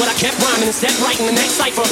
but I kept rhyming and stepped right in the next cipher.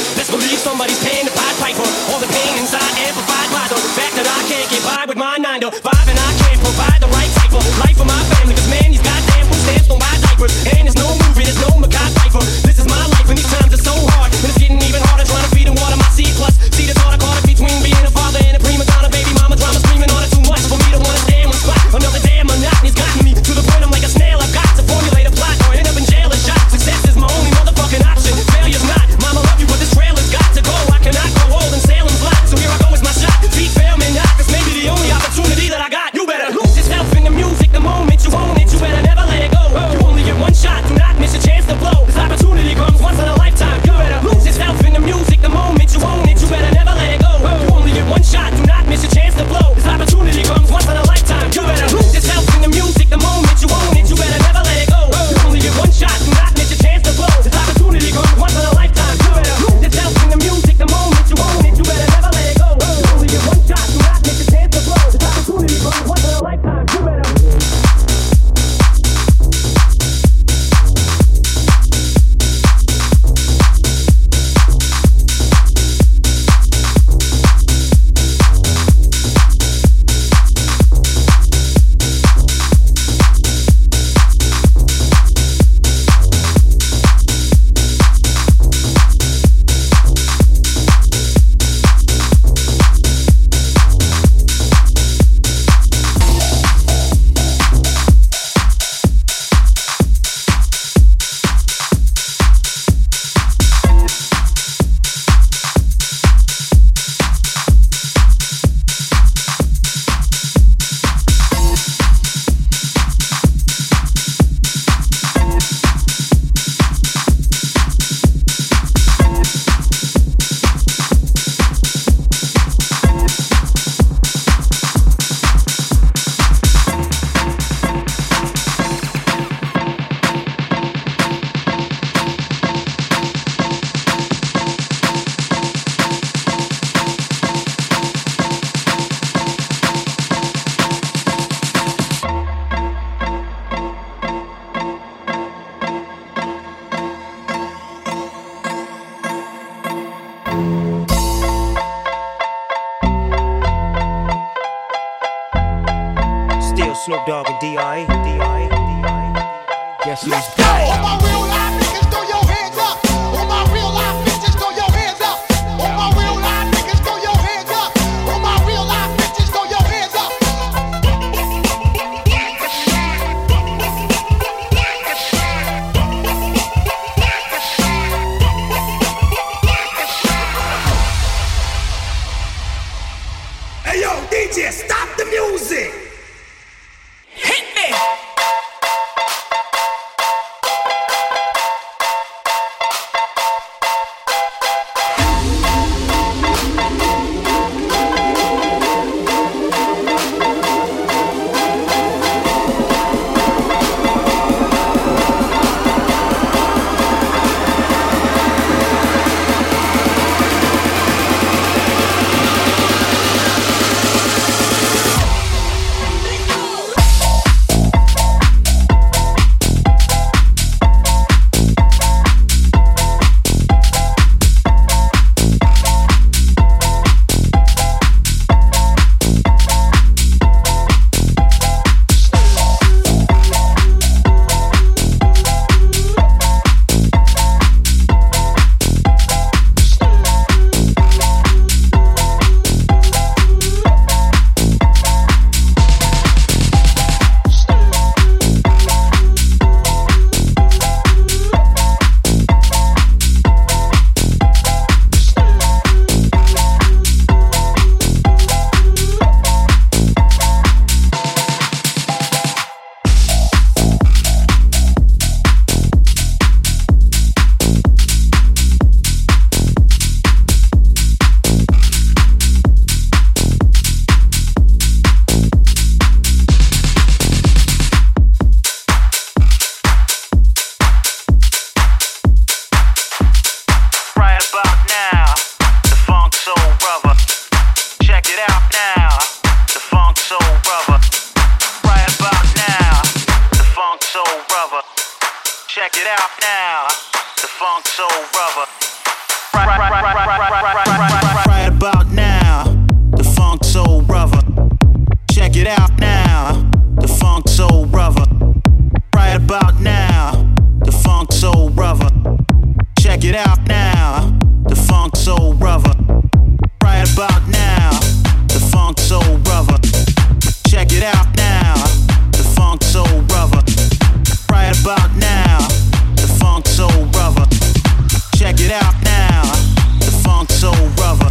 it out now. The funk soul brother. Right, right, right, right about now. The funk soul brother. Check it out now. The funk soul brother. Right about now. The funk soul brother. Check it out now. The funk soul brother. Right about now. The funk soul brother. Check it out now. The funk soul brother. Right about now funk soul brother. Check it out now, the funk soul brother.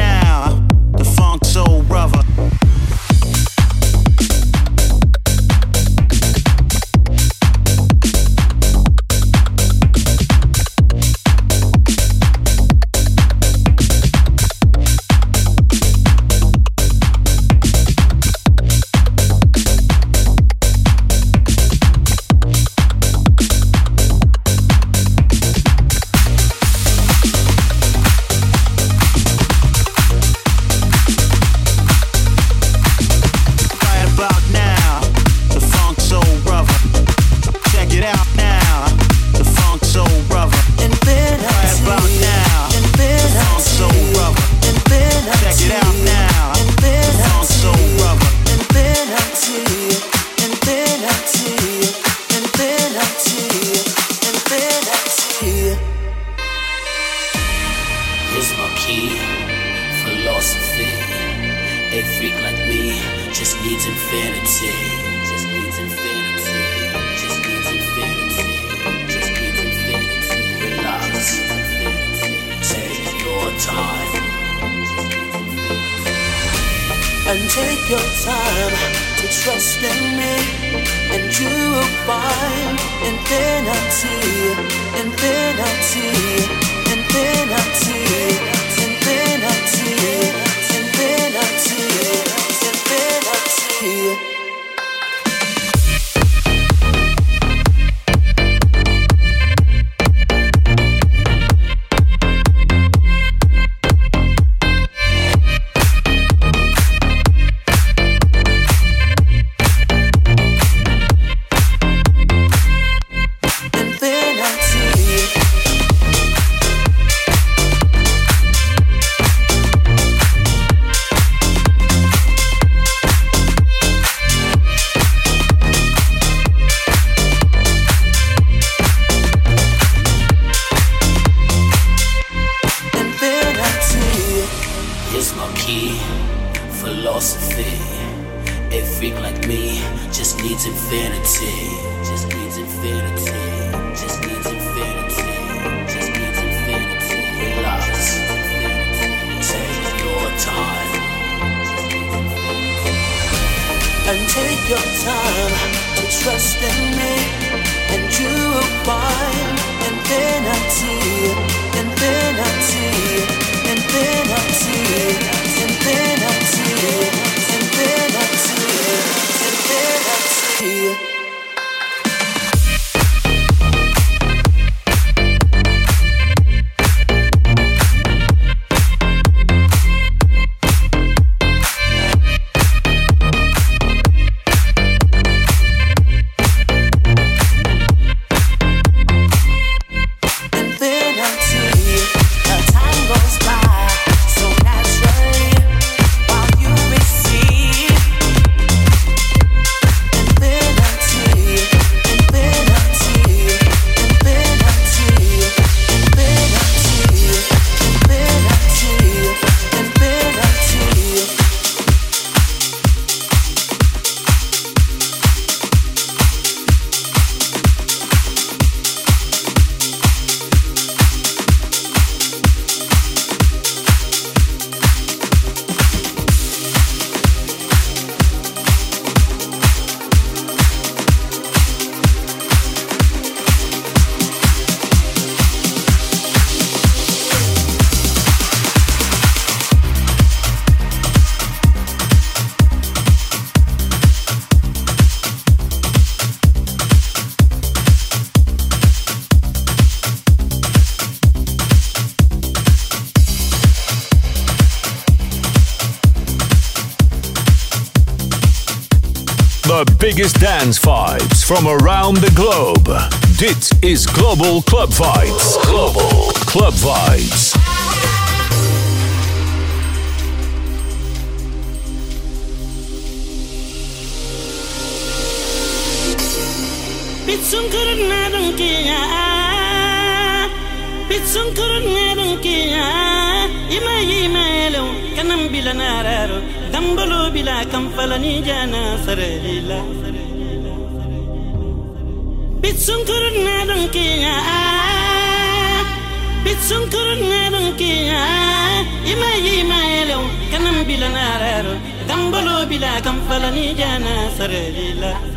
From around the globe. Dit is Global Club Vibes. Global Club Vibes. Bitsum kurun nadung kiya Bitsum kurun nadung kiya Ima yima elo kanam bila nararo dambalo bila kamfalani jana sarelila Bitsunkurun nerun kiya Bitsunkurun nerun kiya Ima ima elo kanam bilanararo Gambolo bila kamfalani jana sarelila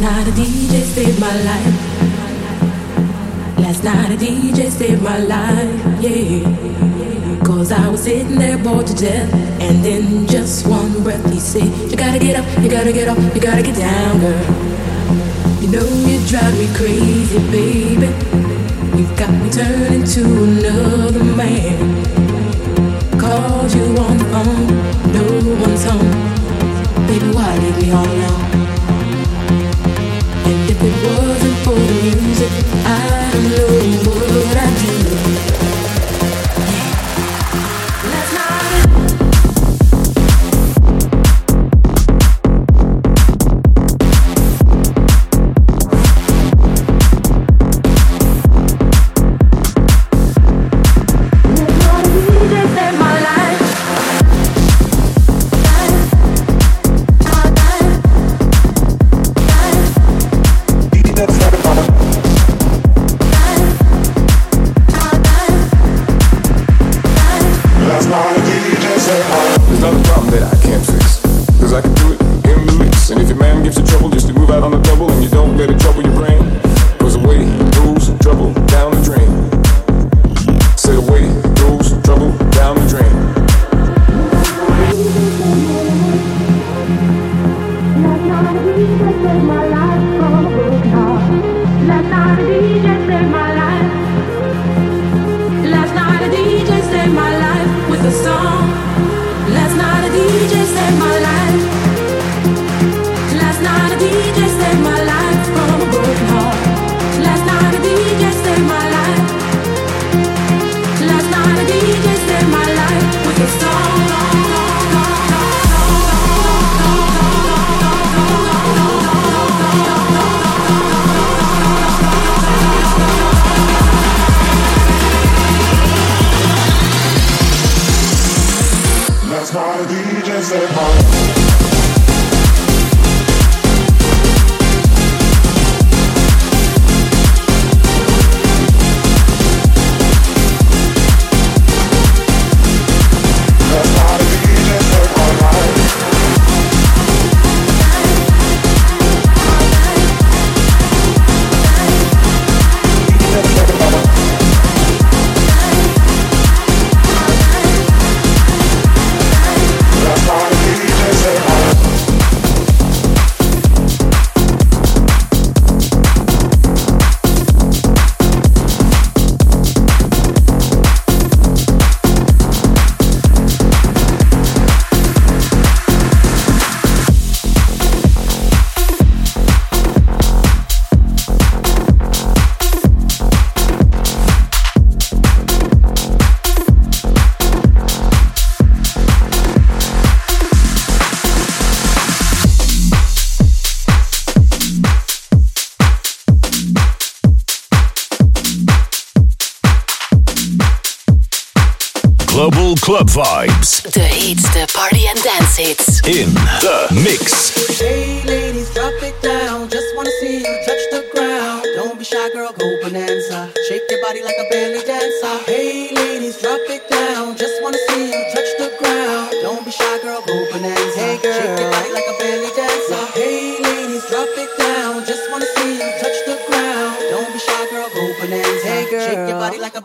Last night a DJ saved my life. Last night a DJ saved my life, yeah. Cause I was sitting there bored to death. And in just one breath, he said, You gotta get up, you gotta get up, you gotta get down, girl. You know you drive me crazy, baby. You got me turning to another man.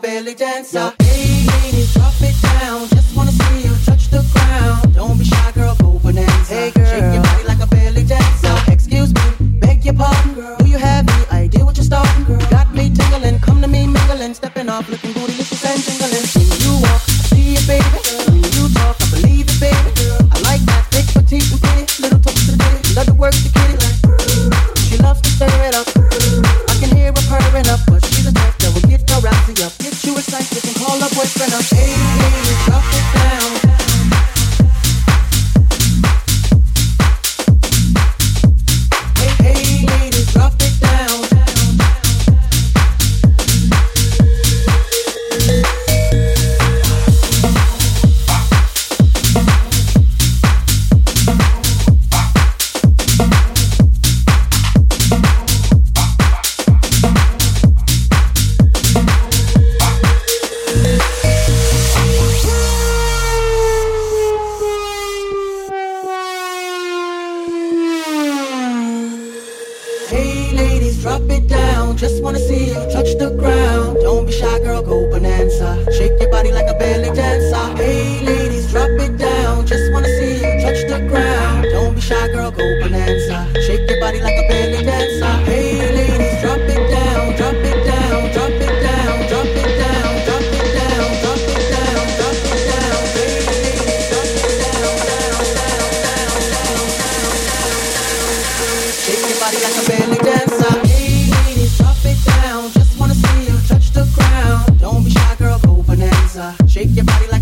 belly dancer. Shake your body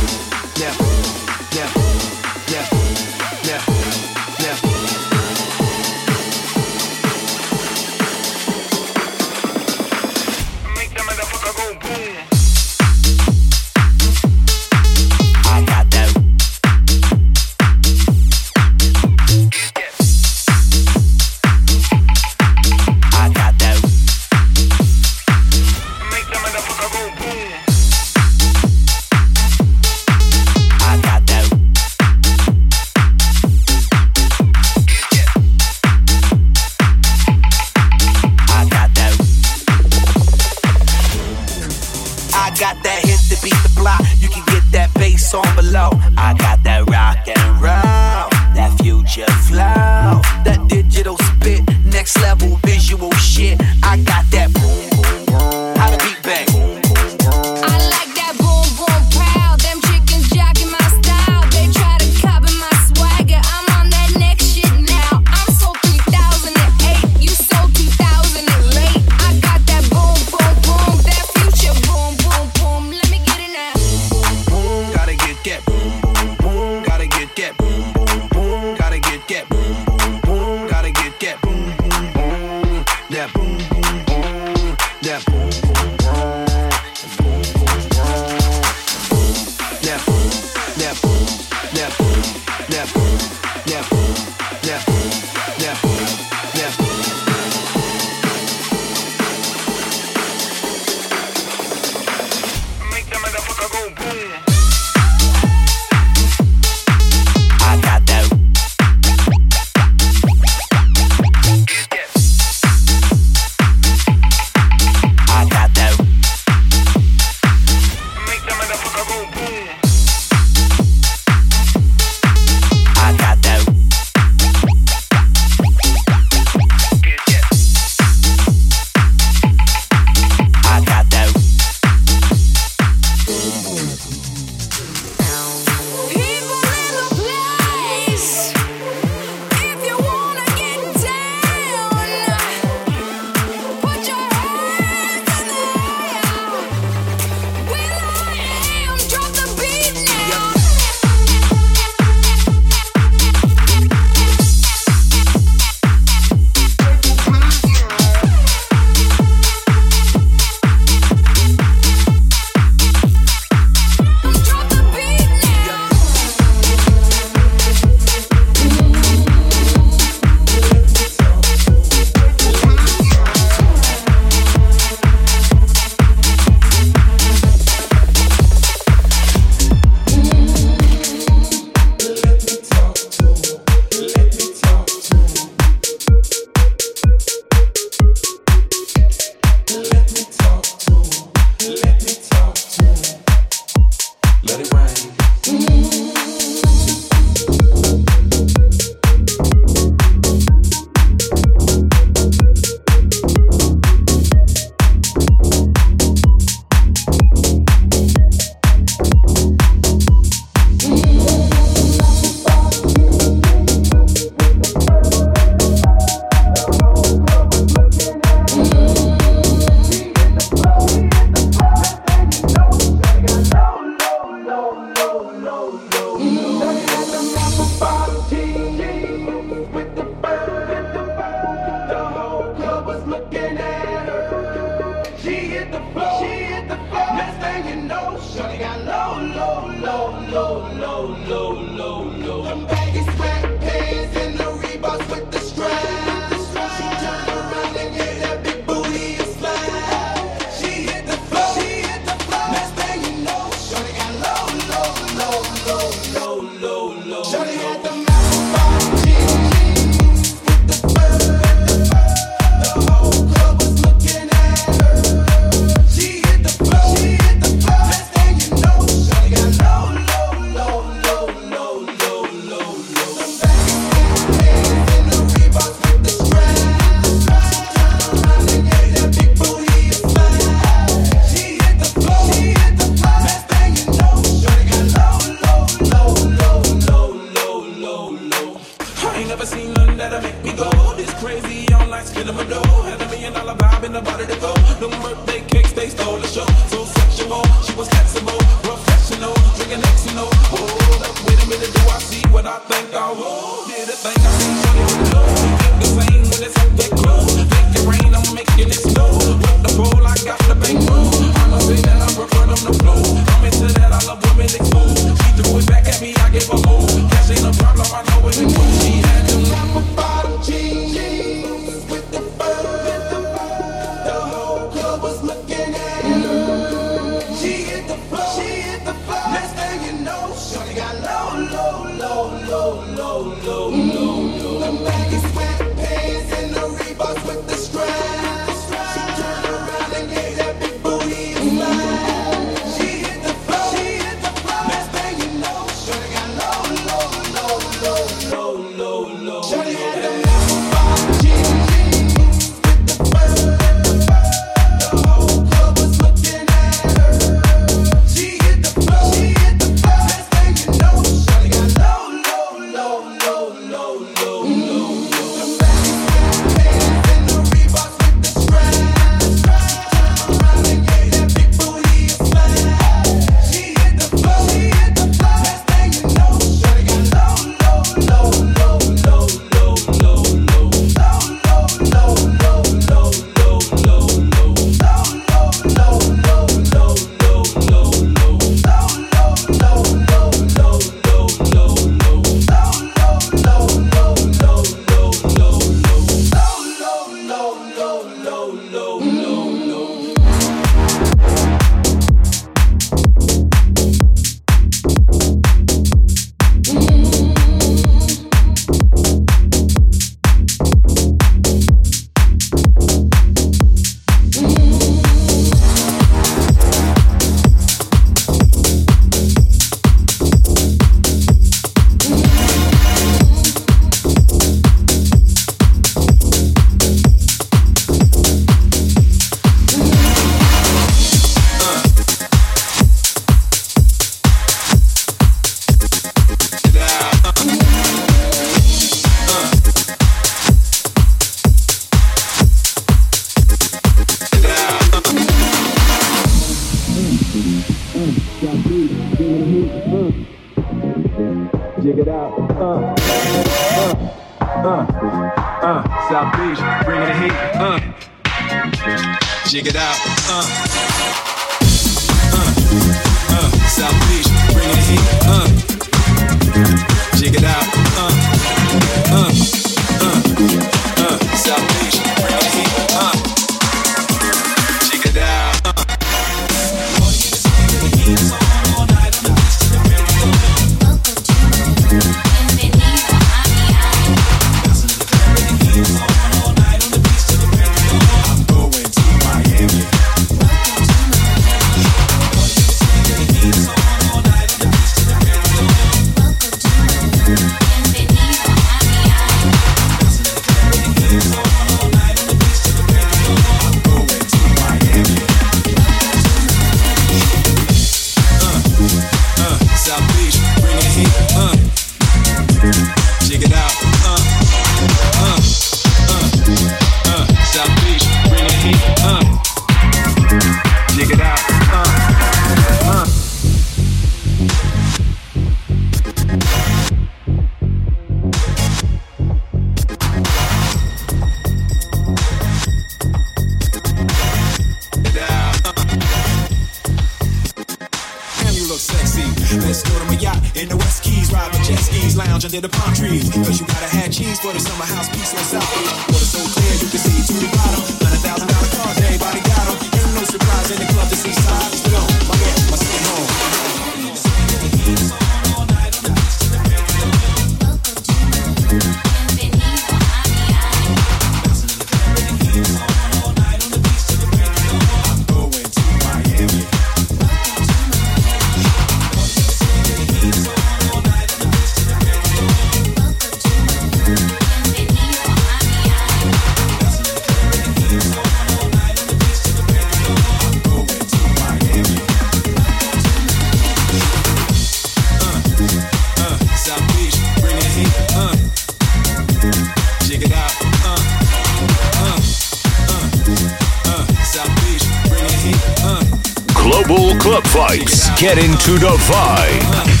Vibes. Get into the vibe.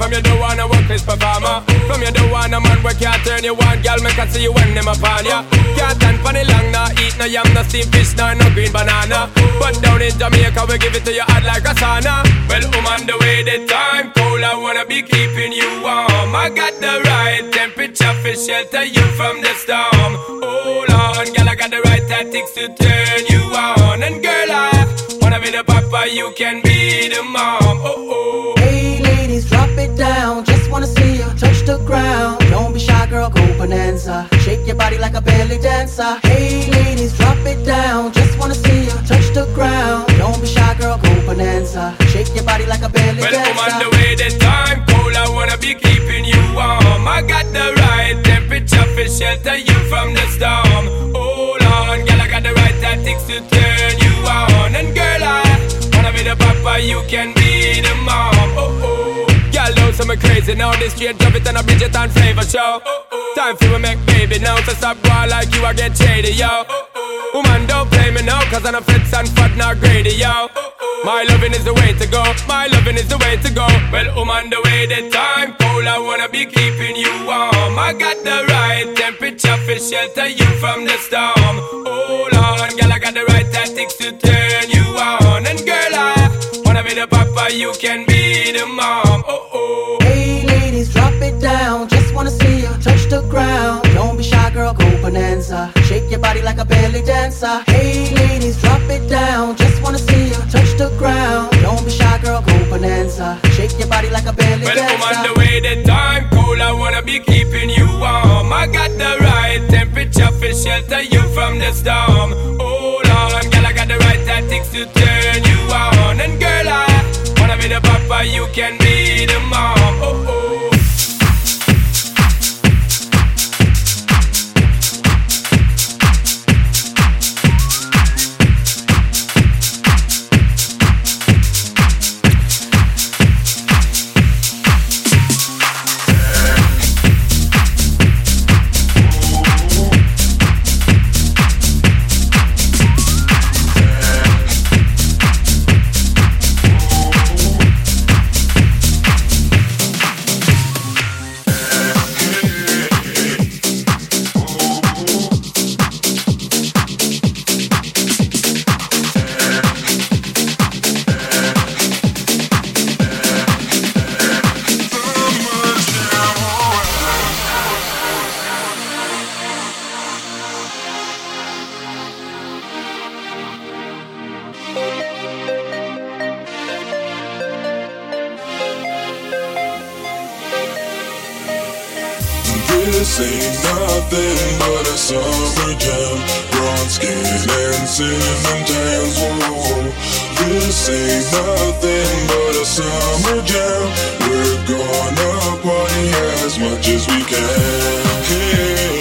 On the from you don't wanna work this performer. From you don't want a man where can't turn you on, girl. Make I see you when them upon ya. Can't stand for the long, nah eat no yam, no steamed fish, nah no green banana. But down in Jamaica we give it to you hot like a sauna. Well, woman, the way the time cold, I wanna be keeping you warm. I got the right temperature for shelter you from the storm. Hold on, girl, I got the right tactics to turn you on. And girl, I wanna be the papa, you can be the mom. Oh oh. Hey ladies, drop it down. Just wanna see you touch the ground. Don't be shy, girl, go bonanza. Shake your body like a belly dancer. Hey ladies, drop it down. Just wanna see you touch the ground. Don't be shy, girl, go bonanza. Shake your body like a belly Well, woman, the dancer. way the time cold, I wanna be keeping you warm. I got the right temperature for shelter you from the storm. Hold on, girl, I got the right tactics to turn you on. And girl, I wanna be the papa, you can be the mom. Oh oh. Girl, don't say me crazy now. This straight drop it and a Bridget and flavor show. Time for me make baby now. So stop boy like you, I get shady, yo. Woman, don't play me now, cause I'm a fits and fat, not greedy, yo. My loving is the way to go. My loving is the way to go. Well, woman, the way the time cold, I wanna be keeping you warm. I got the right temperature for shelter you from the storm. Hold on, girl, I got the right tactics to turn you on. And girl, I be the papa, you can be the mom. Oh oh. Hey ladies, drop it down. Just wanna see you touch the ground. Don't be shy, girl, go bonanza. Shake your body like a belly dancer. Hey ladies, drop it down. Just wanna see you touch the ground. Don't be shy, girl, go bonanza. Shake your body like a belly Well, dancer. the way the time cold, I wanna be keeping you warm. I got the right temperature for shelter you from the storm. Oh, Hold on, girl, I got the right tactics to turn you can be the mom. This ain't nothing but a summer jam. Bronze skin and cinnamon tans. Whoa. This ain't nothing but a summer jam. We're gonna party as much as we can. Hey.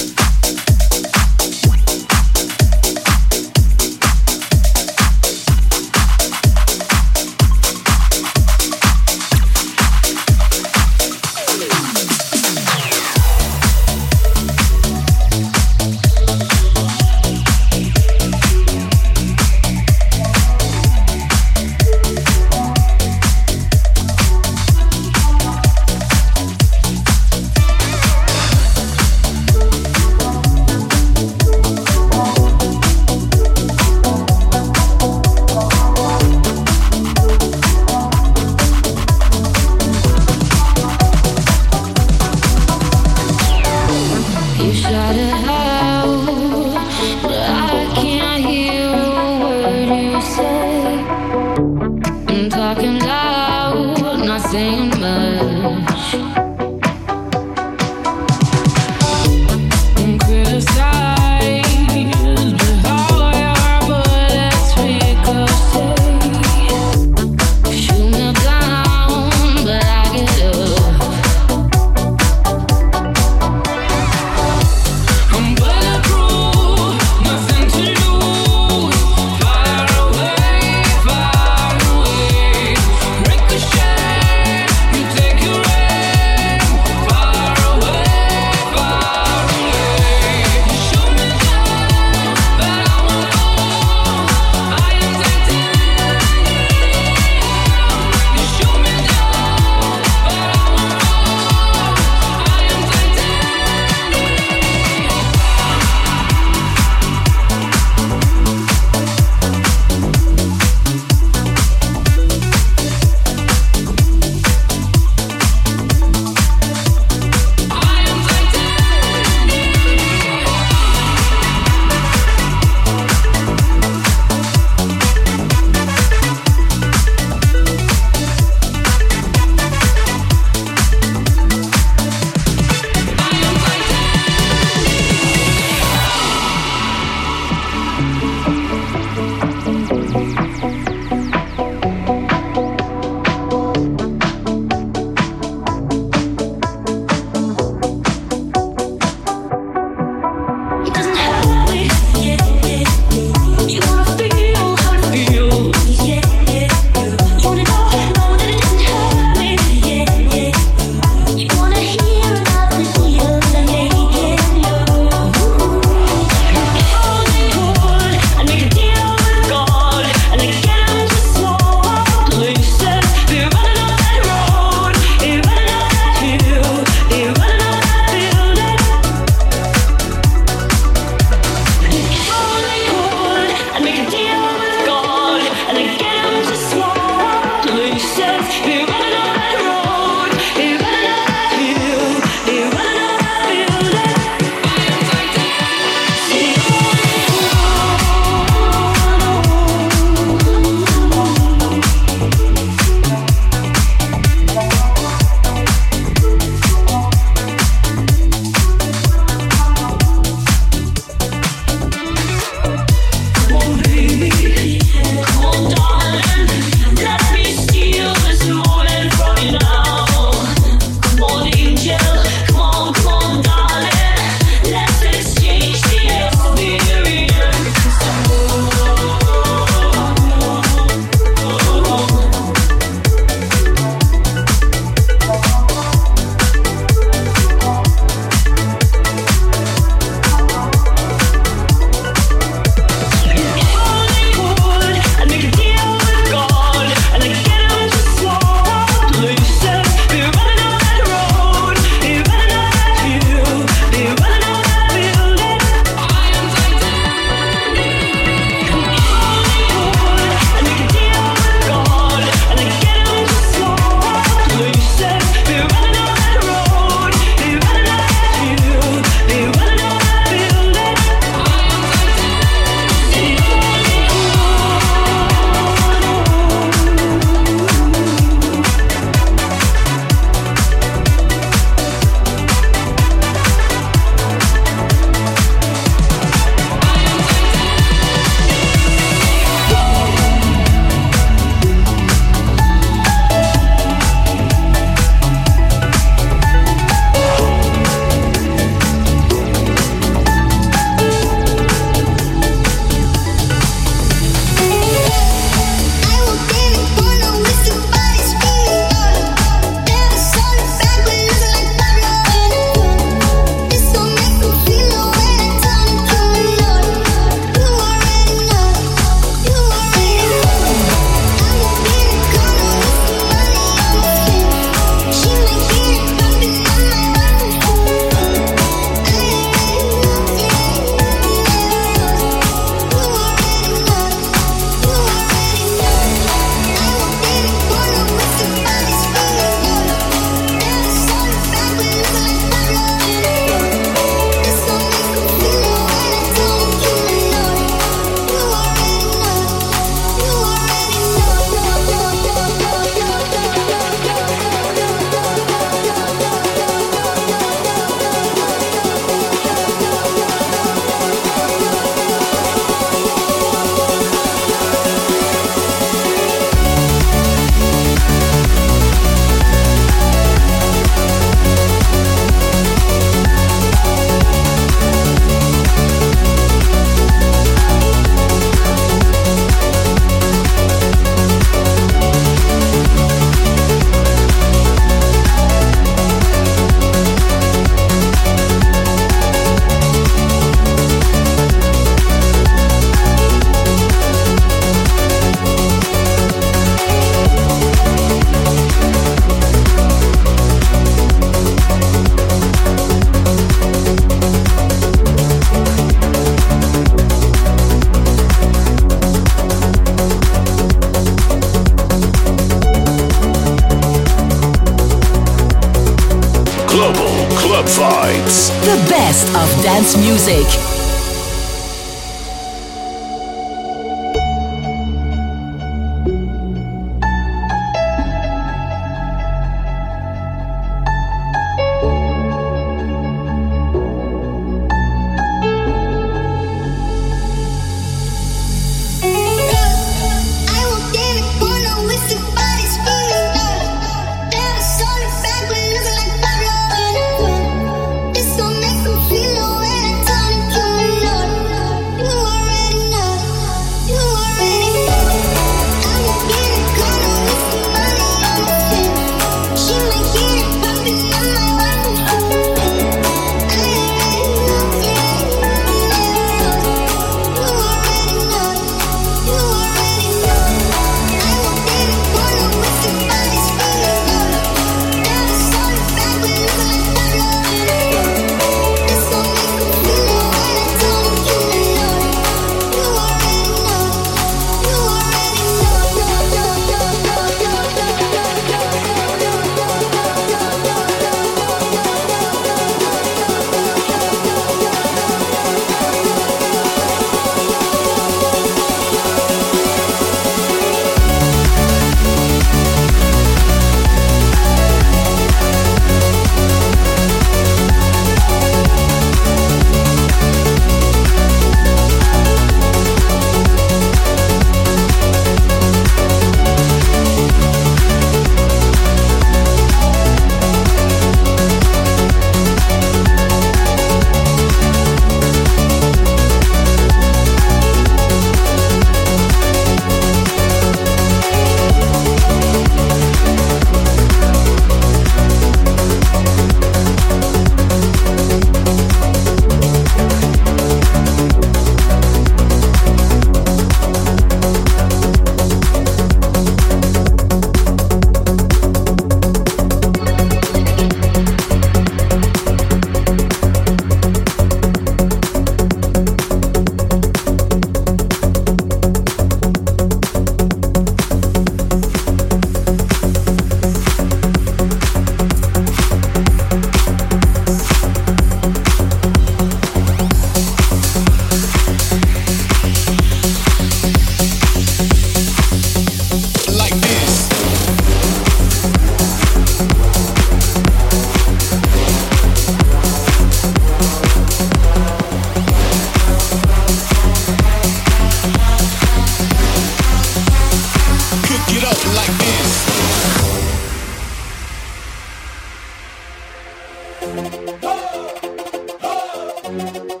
Súmale